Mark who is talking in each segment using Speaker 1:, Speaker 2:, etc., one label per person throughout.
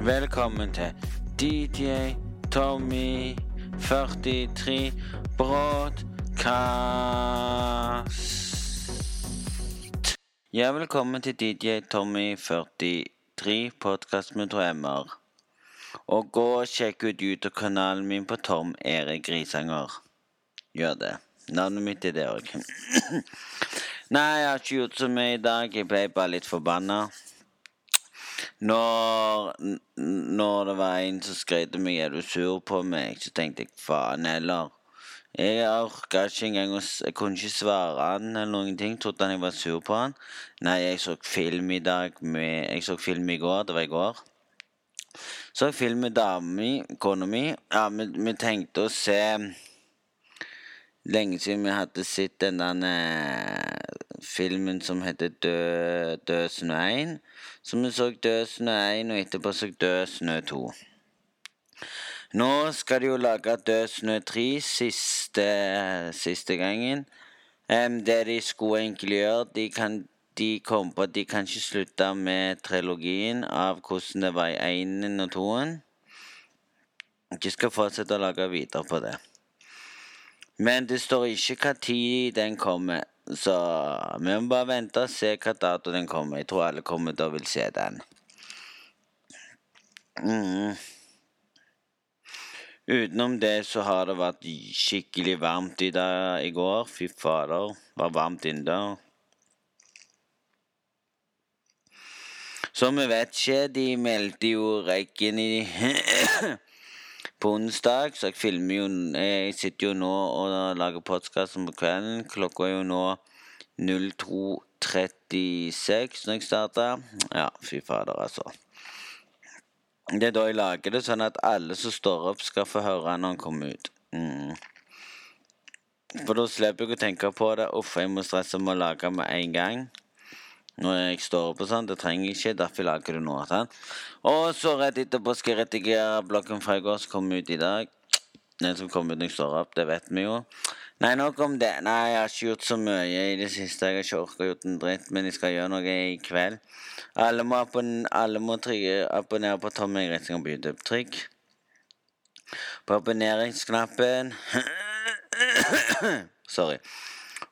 Speaker 1: Velkommen til DJ Tommy 43 Broadcast. Ja, velkommen til DJ Tommy 43 podkast med drømmer. Og gå og sjekk ut YouTube-kanalen min på Tom Erik Grisanger. Gjør det. Navnet mitt er det òg. Nei, jeg har ikke gjort så mye i dag. Jeg ble bare litt forbanna. Når, når det var en som skrev meg er du sur på meg, så tenkte jeg faen heller. Jeg orka ikke engang å Jeg kunne ikke svare han eller noen ting. Trodde han jeg var sur på han. Nei, jeg så film i dag med Jeg så film i går. Det var i går. Så jeg film med dama mi, kona mi. Ja, vi, vi tenkte å se Lenge siden vi hadde sett den der filmen som heter Død, Død snø 1. Så vi så Død snø 1, og etterpå så Død snø 2. Nå skal de jo lage Død snø 3 siste, siste gangen. Um, det de skulle egentlig gjøre De, kan, de kom på at de kan ikke slutte med trilogien av hvordan det var i 1 og 2 De skal fortsette å lage videre på det. Men det står ikke hva tid den kommer. Så vi må bare vente og se hva dato den kommer. Jeg tror alle kommer til å vil se den. Mm. Utenom det så har det vært skikkelig varmt i dag i går. Fy fader, det var varmt innendørs. Så vi vet ikke. De meldte jo regn i på onsdag, så jeg filmer jo Jeg sitter jo nå og lager podkast på kvelden. Klokka er jo nå 02.36 når jeg starter. Ja, fy fader, altså. Det er da jeg lager det, sånn at alle som står opp, skal få høre når han kommer ut. Mm. For da slipper jeg å tenke på det. Uff, jeg må stresse med å lage med en gang når jeg står opp og sånn. Det trenger jeg ikke, derfor lager du noe. Sånn. Og så rett etterpå skal jeg redigere blokken fra i går som kom ut i dag. Den som kom ut når jeg står opp, det vet vi jo. Nei, nok om det. Nei, jeg har ikke gjort så mye i det siste. Jeg har ikke orka gjort en dritt, men jeg skal gjøre noe i kveld. Alle må, abon alle må abonnere på Tommy Gressinger på YouTube. Trykk på abonneringsknappen. Sorry.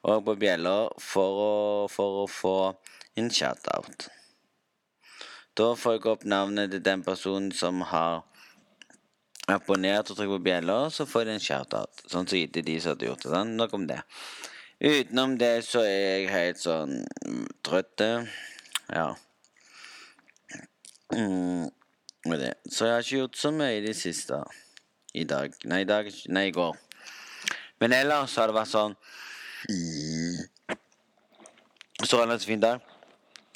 Speaker 1: Og på bjella for, for å få en shoutout. Da får jeg opp navnet til den personen som har abonnert og trykt på bjella, så får de en shoutout. Sånn som gitt de som hadde gjort det. Sånn. Nok om det. Utenom det så er jeg helt sånn trøtt. Ja. Mm, det. Så jeg har ikke gjort så mye i det siste. I dag. Nei, i dag Nei, i går. Men ellers har det vært sånn Så relativt fin dag.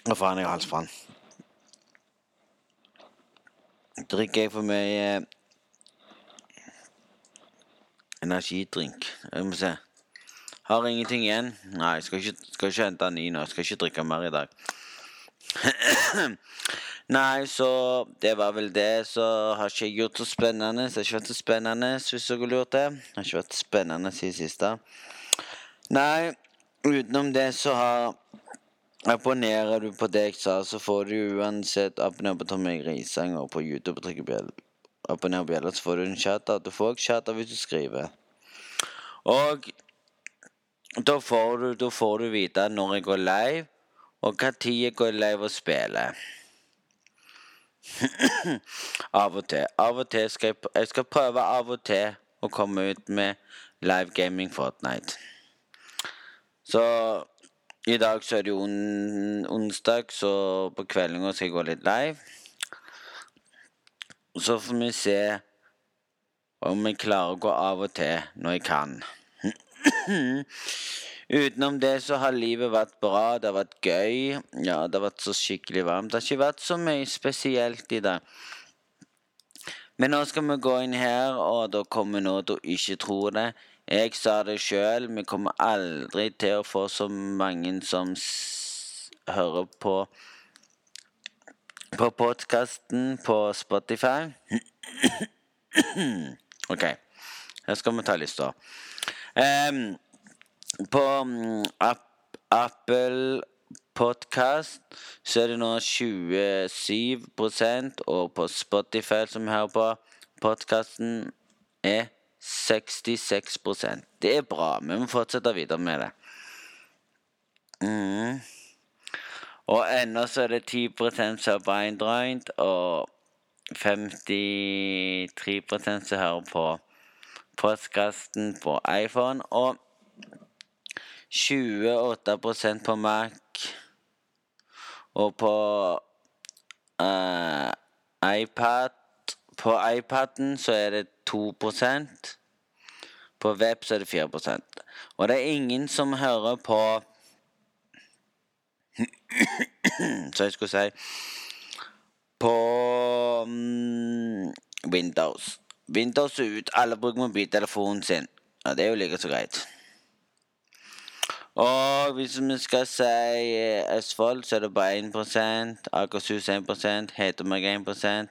Speaker 1: Hva faen, jeg har halsbrann. Drikker jeg for mye energidrink? Jeg må se. Har ingenting igjen. Nei, skal ikke, skal ikke hente ny nå. Jeg Skal ikke drikke mer i dag. Nei, så det var vel det. Så har ikke jeg gjort så spennende. Så det har ikke vært så spennende, hvis dere lurte. Det har ikke vært spennende siden siste. Nei, utenom det så har Abonnerer du på det jeg sa, så får du uansett abonner på Tommy Grisanger på YouTube og trykker bjell. Abonner bjella, så får du en chat-out. Du får også chat-out hvis du skriver. Og da får, du, da får du vite når jeg går live, og hva tid jeg går live og spiller. av og til. Av og til skal jeg, jeg skal prøve av og til å komme ut med live gaming Fortnite. Så i dag så er det jo on onsdag, så på kvelden skal jeg gå litt live. Så får vi se om jeg klarer å gå av og til når jeg kan. Utenom det så har livet vært bra. Det har vært gøy. Ja, det har vært så skikkelig varmt. Det har ikke vært så mye spesielt i dag. Men nå skal vi gå inn her, og da kommer noe du ikke tror det. Jeg sa det sjøl, vi kommer aldri til å få så mange som hører på på podkasten på Spotify. OK. Her skal vi ta lista. Um, på um, Apple podkast så er det nå 27% og på Spotify, som hører på podkasten, er 66% Det er bra. Vi må fortsette videre med det. Mm. Og ennå så er det 10 som på Android, og 53% som hører på podkasten på iPhone. Og 28% på Mac. Og på uh, iPad På iPaden så er det 2% På web så er det 4% Og det er ingen som hører på Så jeg skulle si På um, Windows. Windows er ut. Alle bruker mobiltelefonen sin. Ja, det er jo like så greit. Og hvis vi skal si eh, Østfold, så er det bare 1 Akershus 1 Hedmark 1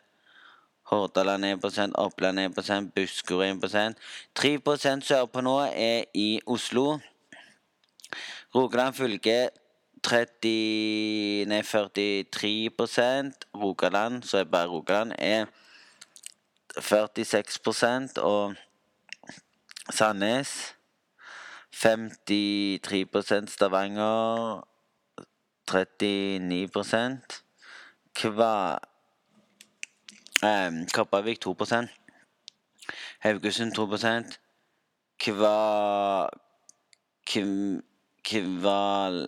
Speaker 1: Hordaland 1 Oppland 1 Buskerud 1 3% sørpå nå er i Oslo. Rogaland fylke 30 Nei, 43 Rogaland, så er bare Rogaland, er 46% og Sandnes 53% Stavanger 39 Kva Um, Kopervik 2% Haugesund 2% Kva Kvalevag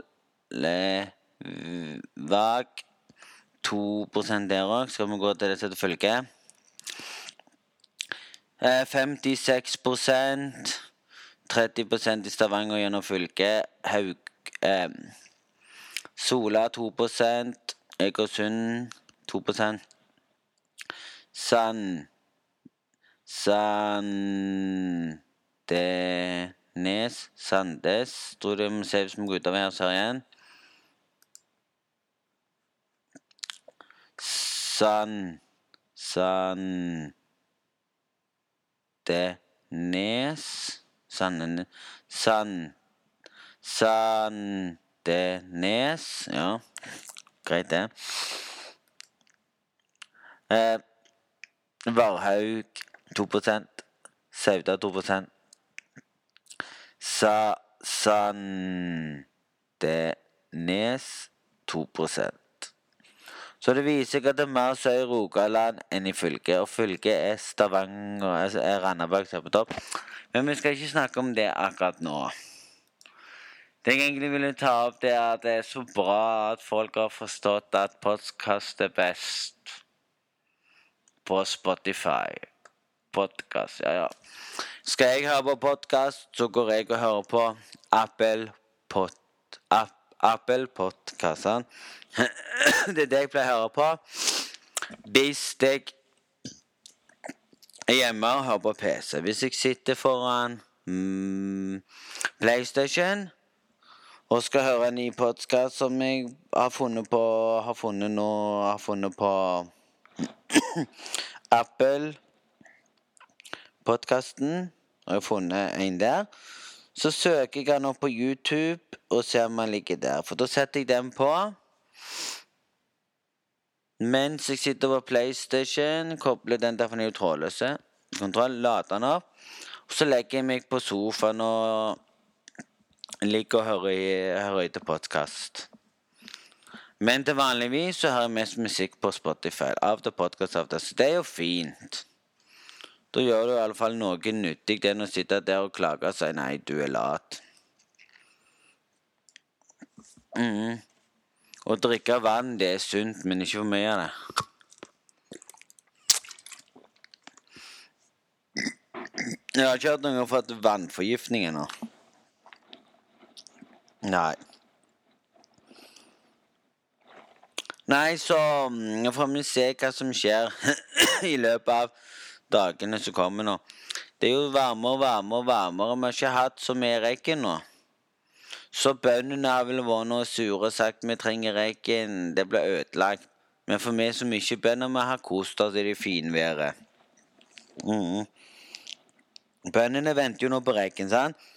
Speaker 1: 2 der òg. Skal vi gå til det som følger? 56 30% i Stavanger gjennom fylket. Haug eh, Sola 2% Egersund 2 Sand Sandenes Sandes tror det må se ut som gutter her ser igjen. Sand Sand Sandenes Sanden, Sand, Sandenes Ja, greit, det. Eh, Varhaug 2 Sauda 2 Sa Sandenes 2 så det viser seg at det er mer sø i Rogaland enn i fylket. Og fylket er Stavanger, altså er Randaberg som på topp. Men vi skal ikke snakke om det akkurat nå. Det jeg egentlig ville ta opp, det er at det er så bra at folk har forstått at podkast er best på Spotify. Podkast, ja, ja. Skal jeg høre på podkast, så går jeg og hører på Apple Pod... App, Apple Podkastene. det er det jeg pleier å høre på. Hvis jeg er hjemme og hører på PC. Hvis jeg sitter foran mm, PlayStation og skal høre en ny podkast som jeg har funnet på Har funnet nå Har funnet på Apple podkasten. Og jeg har funnet en der. Så søker jeg den opp på YouTube og ser om den ligger der. For da setter jeg den på. Mens jeg sitter på PlayStation, kobler den derfor ned trådløse kontroll, lader den opp. Og så legger jeg meg på sofaen og ligger og hører, hører til podkast. Men til vanligvis så hører jeg mest musikk på Spotify. Av til podkast, av til Så det er jo fint. Da gjør du i alle fall noe nyttig enn å sitte der og klage og si 'nei, du er lat'. Mm. Å drikke vann, det er sunt, men ikke for mye av det. Jeg har ikke hørt noen fått vannforgiftning ennå. Nei. Nei, så mm, får vi se hva som skjer i løpet av dagene som kommer nå. Det er jo varmere og varmere og varmere. Vi har ikke hatt så mye regn nå. Så bøndene har vel vært noe sure og sagt vi trenger regn, det blir ødelagt. Men for meg som ikke bønder, vi har kost oss i det finværet. Mm. Bøndene venter jo nå på regn, sant?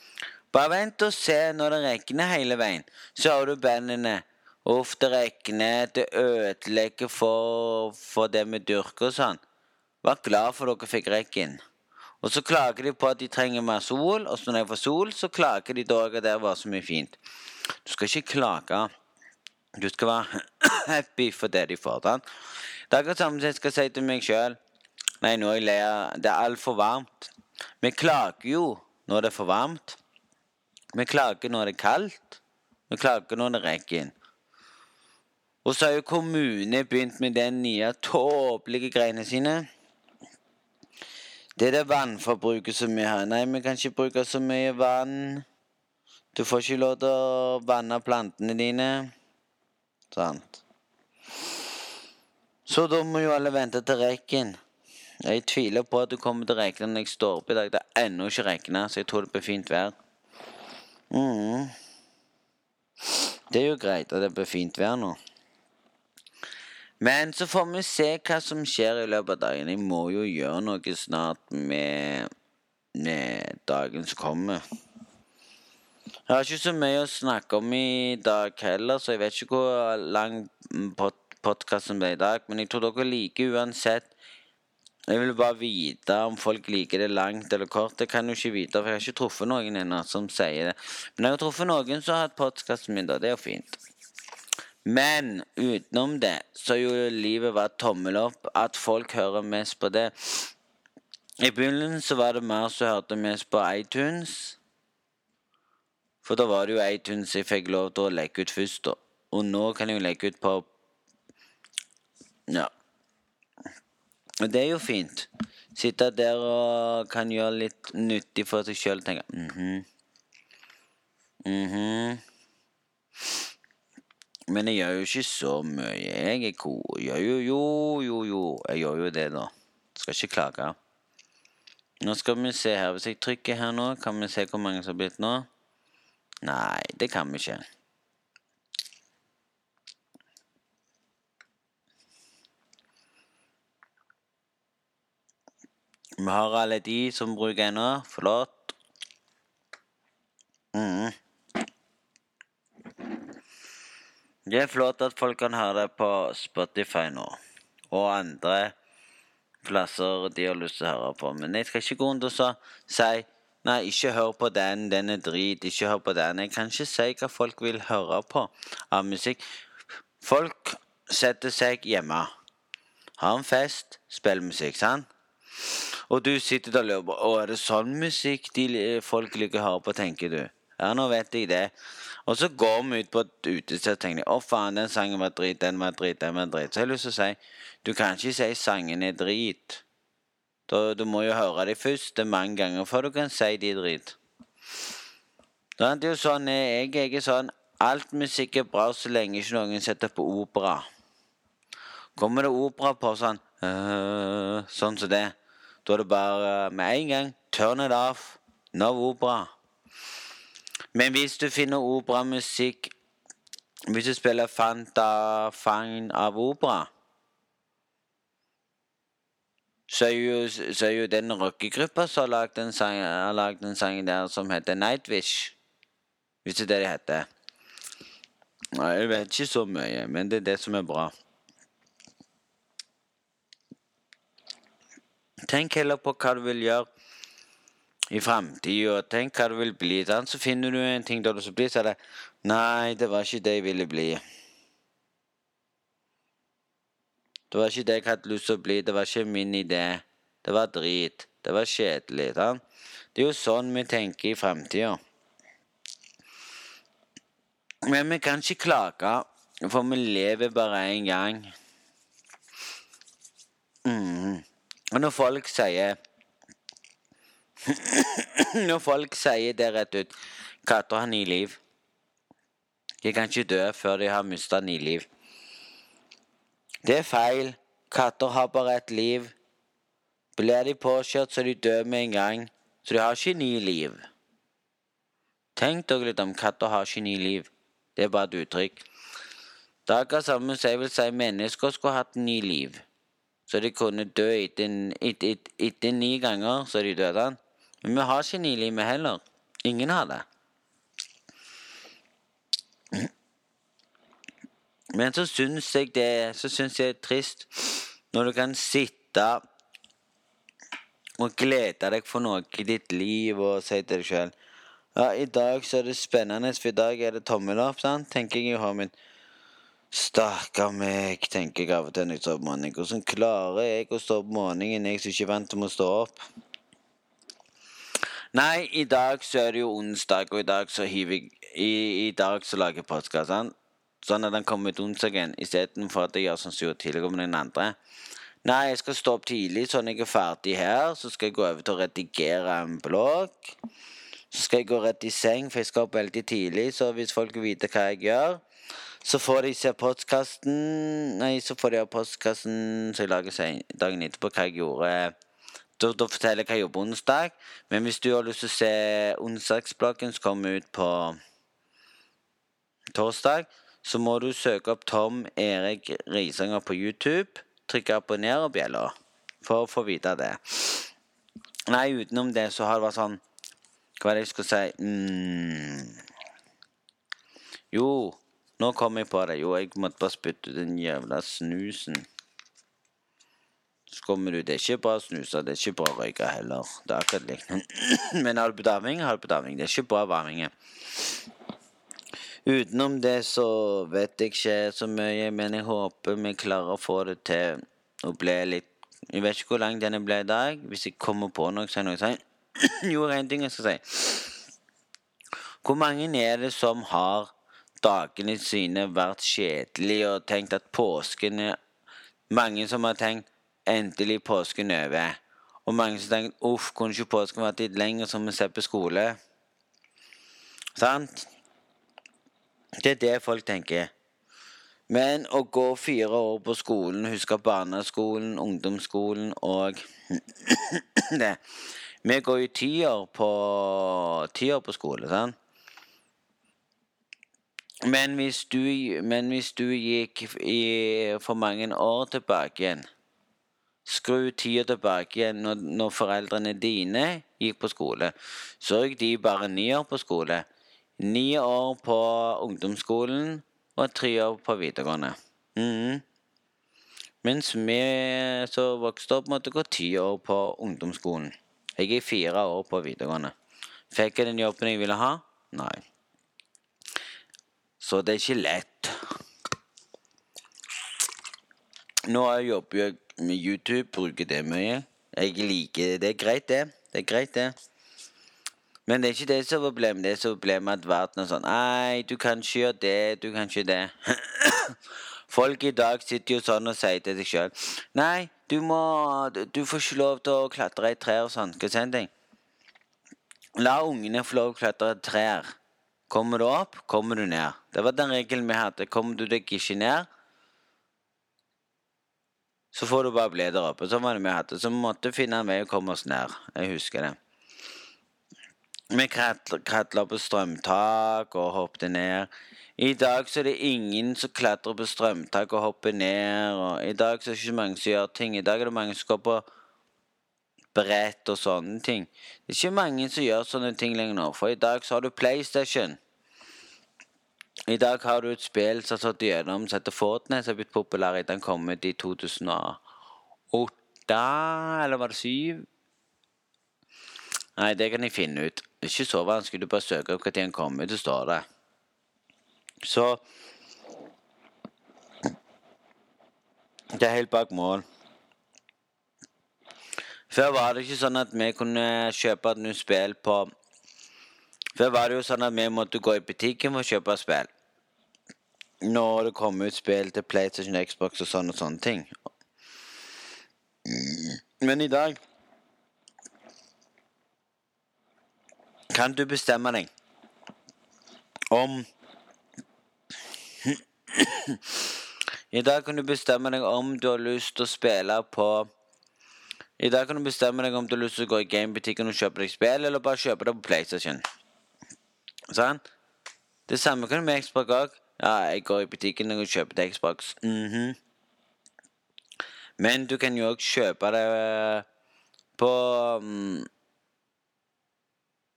Speaker 1: Bare vent og se når det regner hele veien. Så har du bøndene Uff, det regner, det ødelegger for, for det vi dyrker og sånn. Vær glad for dere fikk regn. Og så klager de på at de trenger mer sol, og så når de får sol, så klager de da at det var så mye fint. Du skal ikke klage. Du skal være happy for det de får. Sant? Det er akkurat samme som jeg skal si til meg sjøl. Nei, nå er jeg lei Det er altfor varmt. Vi klager jo når det er for varmt. Vi klager når det er kaldt. Vi klager når det regner. Og så har jo kommunen begynt med den nye tåpelige greiene sine. Det er det vannforbruket som vi har. Nei, vi kan ikke bruke så mye vann. Du får ikke lov til å vanne plantene dine. Sant. Så da må jo alle vente til regn. Jeg tviler på at det kommer til å regne når jeg står opp i dag. Det er ennå ikke regna, så jeg tror det blir fint vær. Mm. Det er jo greit at det blir fint vær nå. Men så får vi se hva som skjer i løpet av dagen. Jeg må jo gjøre noe snart med, med dagen som kommer. Jeg har ikke så mye å snakke om i dag heller, så jeg vet ikke hvor lang pod podkasten ble i dag. Men jeg tror dere liker uansett. Jeg vil bare vite om folk liker det langt eller kort. Det kan jeg jo ikke vite, for jeg har ikke truffet noen ennå som sier det. Men jeg har truffet noen som har hatt podkasten min, da. Det er jo fint. Men utenom det så jo livet vært tommel opp. At folk hører mest på det. I begynnelsen så var det mer som hørte mest på iTunes. For da var det jo iTunes jeg fikk lov til å legge ut først. da. Og nå kan jeg jo legge ut på Ja. Og det er jo fint. Sitte der og kan gjøre litt nyttig for seg sjøl. Tenke mhm. Mhm. Men jeg gjør jo ikke så mye. Jeg er god. Gjør jo, jo, jo, jo. Jeg gjør jo det, da. Skal ikke klage. Nå skal vi se her. Hvis jeg trykker her nå, kan vi se hvor mange som har blitt nå? Nei, det kan vi ikke. Vi har alle de som bruker ennå. Flott. Mm. Det er flott at folk kan høre det på Spotify nå, og andre plasser de har lyst til å høre på. Men jeg skal ikke gå rundt og si Nei, ikke hør på den, den er drit. Ikke hør på den. Jeg kan ikke si hva folk vil høre på av musikk. Folk setter seg hjemme, har en fest, spiller musikk, sant? Og du sitter der og lurer på er det sånn musikk de folk liker å høre på, tenker du. Ja, nå vet jeg det. Og så går vi ut på et utested og tenker å faen, den sangen var drit, den var drit, den var drit. Så jeg har lyst til å si du kan ikke si sangen er drit. Da, du må jo høre de første mange ganger før du kan si de er drit. Det er jo sånn, jeg, jeg er sånn Alt musikk er bra så lenge ikke noen setter på opera. Kommer det opera på sånn øh, Sånn som det, da er det bare med en gang turn it off. No opera. Men hvis du finner operamusikk Hvis du spiller Fanta Fine av opera så er, jo, så er jo den rockegruppa som har lagd den, sang, der som heter Nightwish. Hvis det er det det heter. Jeg vet ikke så mye, men det er det som er bra. Tenk heller på hva du vil gjøre i framtida. Tenk hva det vil bli. Sant? Så finner du en ting da du skal bli, så er det Nei, det var ikke det jeg ville bli. Det var ikke det jeg hadde lyst til å bli. Det var ikke min idé. Det var drit. Det var kjedelig. Sant? Det er jo sånn vi tenker i framtida. Men vi kan ikke klage, for vi lever bare én gang. Mm. Og når folk sier Når folk sier det rett ut Katter har ni liv. De kan ikke dø før de har mista ni liv. Det er feil. Katter har bare ett liv. Blir de påkjørt, så de dør med en gang. Så de har ikke ni liv. Tenk dere litt om katter har ikke ni liv. Det er bare et uttrykk. Det er akkurat samme som jeg vil si mennesker skulle hatt ni liv. Så de kunne dø etter, etter, etter, etter ni ganger, så de døde. Men vi har ikke Nilime heller. Ingen har det. Men så syns jeg det Så syns jeg det er trist når du kan sitte og glede deg for noe i ditt liv og si til deg sjøl Ja, i dag så er det spennende, for i dag er det tommel opp, sant? tenker jeg i hodet mitt. Stakkar meg, tenker jeg av og til når jeg står opp morgenen. Hvordan klarer jeg å stå opp om morgenen, jeg som ikke er vant til å stå opp? Nei, i dag så er det jo onsdag, og i dag så hiver jeg I, i dag så lager jeg podkast. Sånn at den kommer ut onsdagen istedenfor at jeg gjør sånn som jeg gjorde tidligere med den andre. Nei, jeg skal stå opp tidlig, sånn at jeg er ferdig her. Så skal jeg gå over til å redigere en blogg. Så skal jeg gå rett i seng, for jeg skal opp veldig tidlig. Så hvis folk vil vite hva jeg gjør, så får de se postkassen Nei, så får de ha postkassen så jeg lager dagen etterpå hva jeg gjorde. Da, da, forteller jeg hva jeg jobber onsdag. Men hvis du har lyst til å se onsdagsbloggen som kommer ut på torsdag, så må du søke opp Tom Erik Risanger på YouTube. Trykke abonner og bjella for å få vite det. Nei, utenom det så har det vært sånn hva er det jeg skulle si mm. Jo, nå kom jeg på det. Jo, jeg måtte bare spytte ut den jævla snusen. Så kommer du Det er ikke bra å snuse, det er ikke bra å røyke heller. Det er akkurat likt. Men har du bedaving, har du bedaving. Det er ikke bra varming. Utenom det så vet jeg ikke så mye, men jeg håper vi klarer å få det til å bli litt Jeg vet ikke hvor lang den ble i dag. Hvis jeg kommer på noe, så er det noe sånn jo, en ting jeg skal si. Hvor mange er det som har dagene sine vært kjedelige og tenkt at påsken er Mange som har tenkt 'endelig påsken over'. Og mange som tenker, 'uff, kunne ikke påsken vært litt lenger, som vi ser på skole'? Sant? Det er det folk tenker. Men å gå fire år på skolen, huske barneskolen, ungdomsskolen og det vi går jo ti år på, ti år på skole, sant? Men hvis du, men hvis du gikk i, for mange år tilbake igjen Skru tida tilbake igjen når, når, foreldrene dine gikk på skole. Så gikk de bare ni år på skole. Ni år på ungdomsskolen og tre år på videregående. Mm. Mens vi som vokste opp, måtte gå ti år på ungdomsskolen. Jeg gikk fire år på videregående. Fikk jeg den jobben jeg ville ha? Nei. Så det er ikke lett. Nå jobber jeg med YouTube, bruker det mye. Jeg liker det. Det er greit, det. Det er greit, det. Men det er ikke det som er problemet. Det er som problemet at verden er sånn Nei, du kan ikke gjøre det, du kan ikke det. Folk i dag sitter jo sånn og sier til seg sjøl Nei, du må Du får ikke lov til å klatre i trær og sånn. Hva jeg si en ting? La ungene få lov til å klatre i trær. Kommer du opp, kommer du ned. Det var den regelen vi hadde. Kommer du deg ikke ned, så får du bare bli der oppe. Sånn var det vi hadde. Så vi måtte finne en vei å komme oss ned. Jeg husker det. Vi kratla på strømtak og hoppet ned. I dag så er det ingen som klatrer på strømtak og hopper ned. Og I dag så er det ikke mange som gjør ting. I dag er det mange som går på brett og sånne ting. Det er ikke mange som gjør sånne ting lenger nå, for i dag så har du PlayStation. I dag har du et spill som har stått igjennom, som heter Fortnite, som har blitt populær etter den kom ut i 2008, eller var det 2007? Nei, det kan jeg finne ut. Det er ikke så vanskelig. Du bare søker opp når den kom ut, så står det. Så Det er helt bak mål. Før var det ikke sånn at vi kunne kjøpe et nytt spill på Før var det jo sånn at vi måtte gå i butikken for å kjøpe spill. Når det kommer ut spill til PlayStation, Xbox og sånne og sånne ting. Men i dag kan du bestemme deg om I dag kan du bestemme deg om du har lyst til å spille på I dag kan du bestemme deg om du har lyst til å gå i gamebutikken og kjøpe deg spill, eller bare kjøpe det på PlayStation. Sånn? Det samme kan du med Xbox òg. Ja, jeg går i butikken og kjøper til Xbox. Mm -hmm. Men du kan jo òg kjøpe det eh, på um,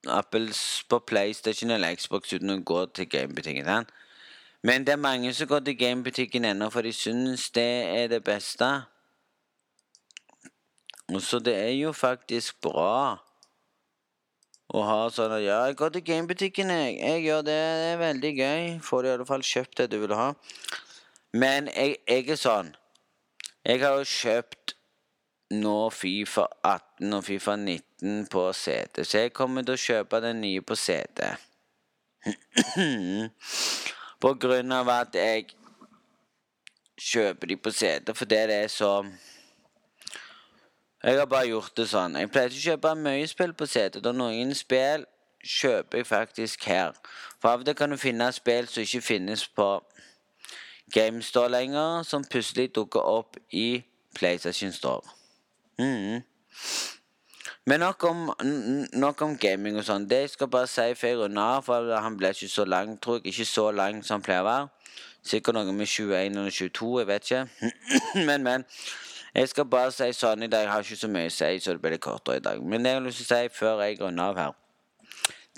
Speaker 1: Apples på PlayStation eller Xbox uten å gå til gamebutikken. Men det er mange som går til gamebutikken ennå, for de syns det er det beste. Så det er jo faktisk bra å ha sånn at Ja, jeg går til gamebutikken, jeg. Jeg gjør det. Det er veldig gøy. Får du i alle fall kjøpt det du vil ha. Men jeg, jeg er sånn Jeg har jo kjøpt nå Fifa 18 og Fifa 19 på CD, så jeg kommer til å kjøpe den nye på CD. på grunn av at jeg kjøper de på CD fordi det er så Jeg har bare gjort det sånn. Jeg pleier ikke å kjøpe mye spill på CD. Og noen spill kjøper jeg faktisk her. For av og til kan du finne spill som ikke finnes på GameStore lenger, som plutselig dukker opp i PlayStation Store. Mm. Men nok om, nok om, gaming og sånn. Det jeg skal bare si før jeg runder av, for han ble ikke så lang, tror jeg. Ikke så lang som han pleier å være. Sikkert noe med 21 eller 22, jeg vet ikke. men, men. Jeg skal bare si sånn i dag. Jeg har ikke så mye å si, så det blir kortere i dag. Men det jeg har lyst til å si før jeg runder av her,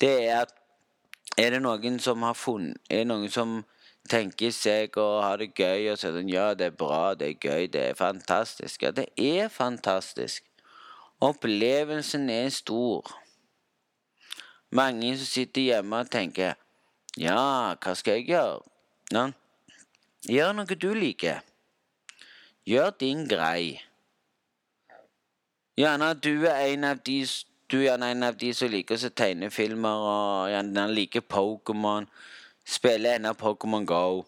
Speaker 1: det er at er det noen som har funnet Er det noen som tenker seg å ha det gøy og sier sånn Ja, det er bra, det er gøy, det er fantastisk. Ja, det er fantastisk. Opplevelsen er stor. Mange som sitter hjemme og tenker Ja, hva skal jeg gjøre? Ja. Gjør noe du liker. Gjør din grei. Gjerne du er en av de du er en av de som liker å tegne filmer og gjerne liker Pokémon. Spiller ennå Pokémon Go.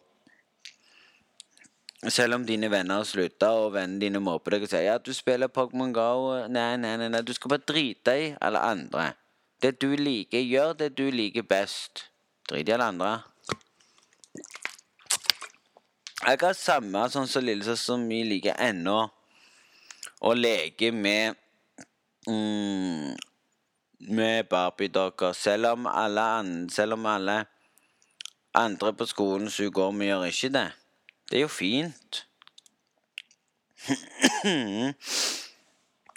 Speaker 1: Selv om dine venner har slutta, og vennene dine mobber deg og sier ja, du spiller Pokémon Go Nei, nei, nei, nei, du skal bare drite i alle andre. Det du liker, gjør det du liker best. Drit i alle andre. Jeg har samme sånn som lillesøster vi liker ennå å leke med mm, Med Barbie-dokker. Selv om alle, selv om alle andre på skolen går, vi gjør ikke det. Det er jo fint.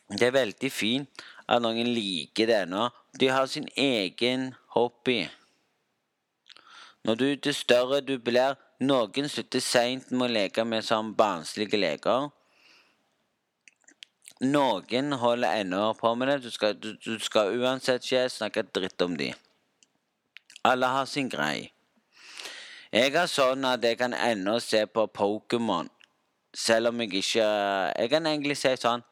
Speaker 1: Det er veldig fint at noen liker det ennå. De har sin egen hobby. Når du er større du blir Noen slutter seint med å leke med sånn barnslige leker. Noen holder ennå på med det. Du skal, du, du skal uansett ikke snakke dritt om dem. Alle har sin greie. Jeg er sånn at jeg kan ennå se på Pokémon, selv om jeg ikke Jeg kan egentlig si sånn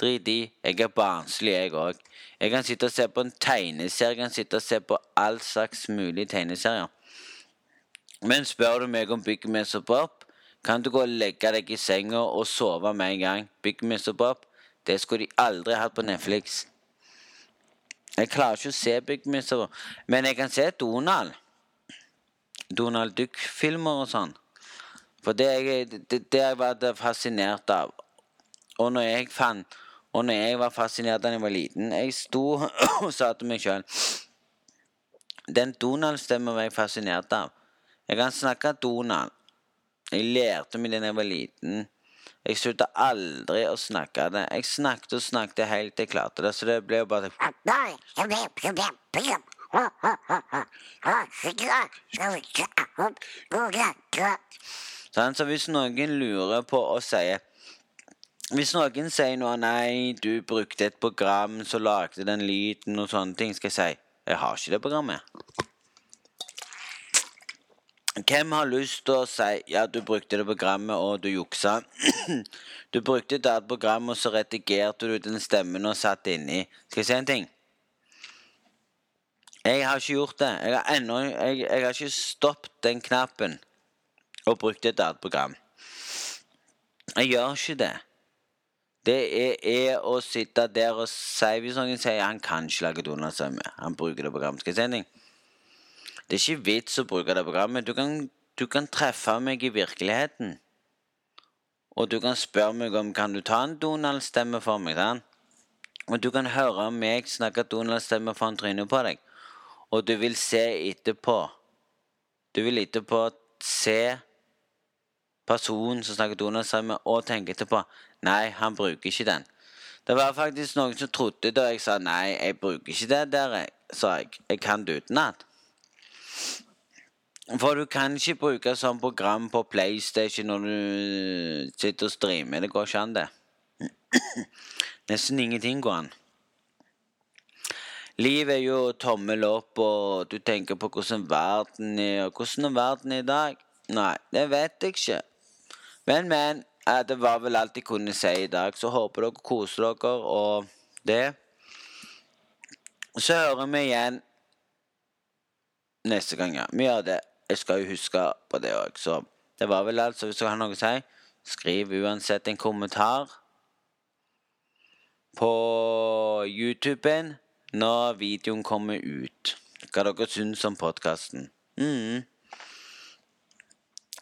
Speaker 1: Drit i. Jeg er barnslig, jeg òg. Jeg kan sitte og se på en tegneserie. Jeg kan sitte og se på all slags mulige tegneserier. Men spør du meg om Big Miss og Bob, kan du gå og legge deg i senga og sove med en gang. Big Miss og Bob, det skulle de aldri hatt på Netflix. Jeg klarer ikke å se Big Miss og Bob, men jeg kan se Donald. Donald Duck-filmer og sånn. For det, jeg, jeg var fascinert av. Og når jeg fant Og når jeg var fascinert da jeg var liten Jeg sto og sa til meg sjøl Den Donald-stemmen var jeg fascinert av. Jeg kan snakke Donald. Jeg lærte meg det da jeg var liten. Jeg slutta aldri å snakke det. Jeg snakket og snakket helt til jeg klarte det. Så det ble jo bare Sånn, så hvis noen lurer på og sier Hvis noen sier noe 'Nei, du brukte et program som lagde den lyden' og sånne ting, skal jeg si 'Jeg har ikke det programmet'. Hvem har lyst til å si 'Ja, du brukte det programmet, og du juksa'? du brukte det programmet, og så redigerte du den stemmen og satt inni. Skal jeg si en ting? Jeg har ikke gjort det. Jeg har, ennå, jeg, jeg har ikke stoppet den knappen og brukt et annet program. Jeg gjør ikke det. Det er, er, å sitte der og si Hvis noen sier han kan ikke lage Donald-stemme, han bruker det programmet. Skal jeg si en ting? Det er ikke vits å bruke det programmet. Du kan, du kan treffe meg i virkeligheten. Og du kan spørre meg om kan du ta en Donald-stemme for meg. Dan? Og du kan høre meg snakke Donald-stemme foran trynet på deg. Og du vil se etterpå Du vil etterpå se personen som snakker Donald-stemme, og tenke etterpå Nei, han bruker ikke den. Det var faktisk noen som trodde da jeg sa nei, jeg bruker ikke det der, sa jeg. Jeg kan det utenat. For du kan ikke bruke sånn program på PlayStation når du sitter og streamer. Det går ikke an, det. Nesten ingenting går an. Livet er jo tommel opp, og du tenker på hvordan verden er, og hvordan er verden i dag? Nei, det vet jeg ikke. Men, men. Det var vel alt jeg kunne si i dag. Så håper dere koser dere og det. Så hører vi igjen neste gang, ja. Vi gjør det. Jeg skal jo huske på det òg, så det var vel alt. Så hvis du har noe å si, skriv uansett en kommentar på YouTuben når videoen kommer ut. Hva dere syns om podkasten. Mm.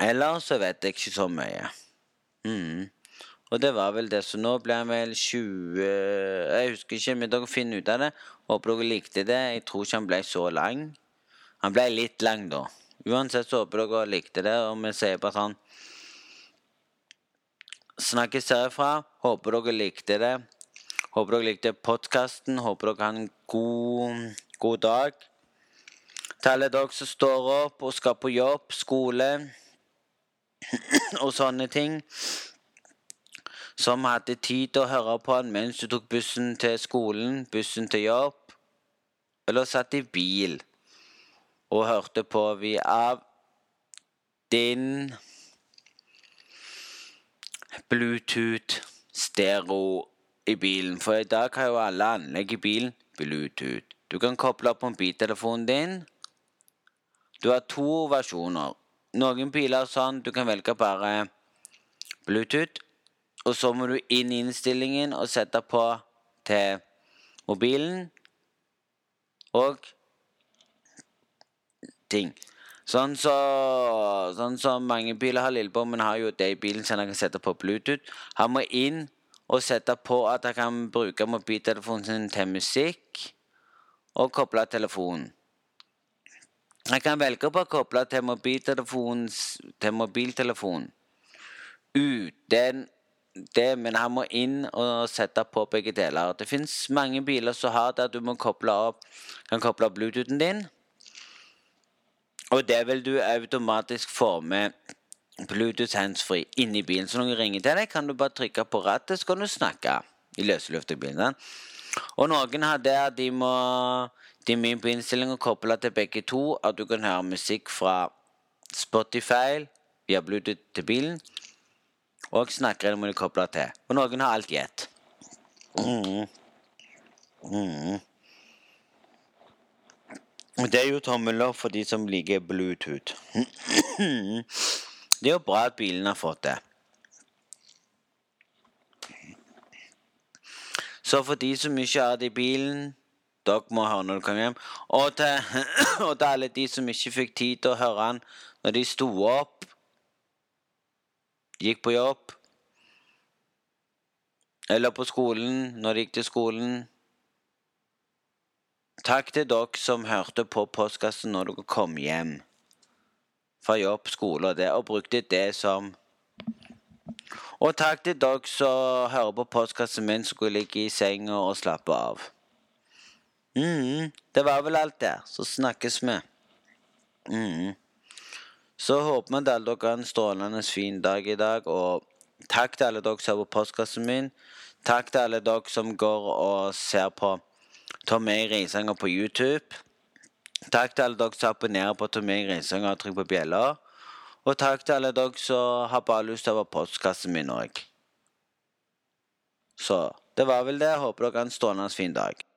Speaker 1: Eller så vet jeg ikke så mye. Mm. Og det var vel det. Så nå ble han vel 20 Jeg husker ikke, men dere finner ut av det. Håper dere likte det. Jeg tror ikke han ble så lang. Han ble litt lang, da. Uansett så håper dere likte det, og vi sier bare sånn Snakkes herfra. Håper dere likte det. Håper dere likte podkasten. Håper dere har en god, god dag. Til alle dere som står opp og skal på jobb, skole og sånne ting. Som hadde tid til å høre på han mens du tok bussen til skolen, bussen til jobb, eller satt i bil og hørte på vi av din Bluetooth stereo i bilen. For i dag har jo alle anlegg i bilen Bluetooth. Du kan koble opp mobiltelefonen din. Du har to versjoner. Noen biler er sånn du kan velge bare Bluetooth. Og så må du inn i innstillingen og sette på til mobilen. Og ting. Sånn så, sånn som mange biler har. Lillebommen har jo det i bilen som han kan sette på Bluetooth. Han må inn og sette på at han kan bruke mobiltelefonen sin til musikk og koble telefonen. Jeg kan velge på å koble til mobiltelefonen til mobiltelefonen uten det, men han må inn og sette på begge deler. Det fins mange biler som har det at du må koble opp, kan koble opp Bluetoothen din. Og det vil du automatisk få med Bluetooth handsfree inni bilen. Så når noen ringer til deg, kan du bare trykke på rattet, så kan du snakke i løse bilen. Og noen har det at de må de må inn på innstillinger koble til begge to. At du kan høre musikk fra Spotify via Bluetooth til bilen. Og snakkere må de koble til. Og noen har alt i. Mm. Mm. Det er jo tommel opp for de som liker Bluetooth. det er jo bra at bilen har fått det. Så for de som ikke har det i bilen dere må høre når dere kommer hjem. Og til, og til alle de som ikke fikk tid til å høre den når de sto opp, gikk på jobb eller på skolen når de gikk til skolen. Takk til dere som hørte på postkassen når dere kom hjem fra jobb, skole og det, og brukte det som Og takk til dere som hører på postkassen min som går ligge i senga og slappe av. Mm, det var vel alt der. Så snakkes vi. Mm. Så håper vi at alle dere har en strålende fin dag i dag. Og takk til alle dere som hører på postkassen min. Takk til alle dere som går og ser på Tommy Risanger på YouTube. Takk til alle dere som abonnerer på Tommy Risanger og trykker på bjella. Og takk til alle dere som har bare lyst til å være postkassen min òg. Så det var vel det. Håper dere har en strålende fin dag.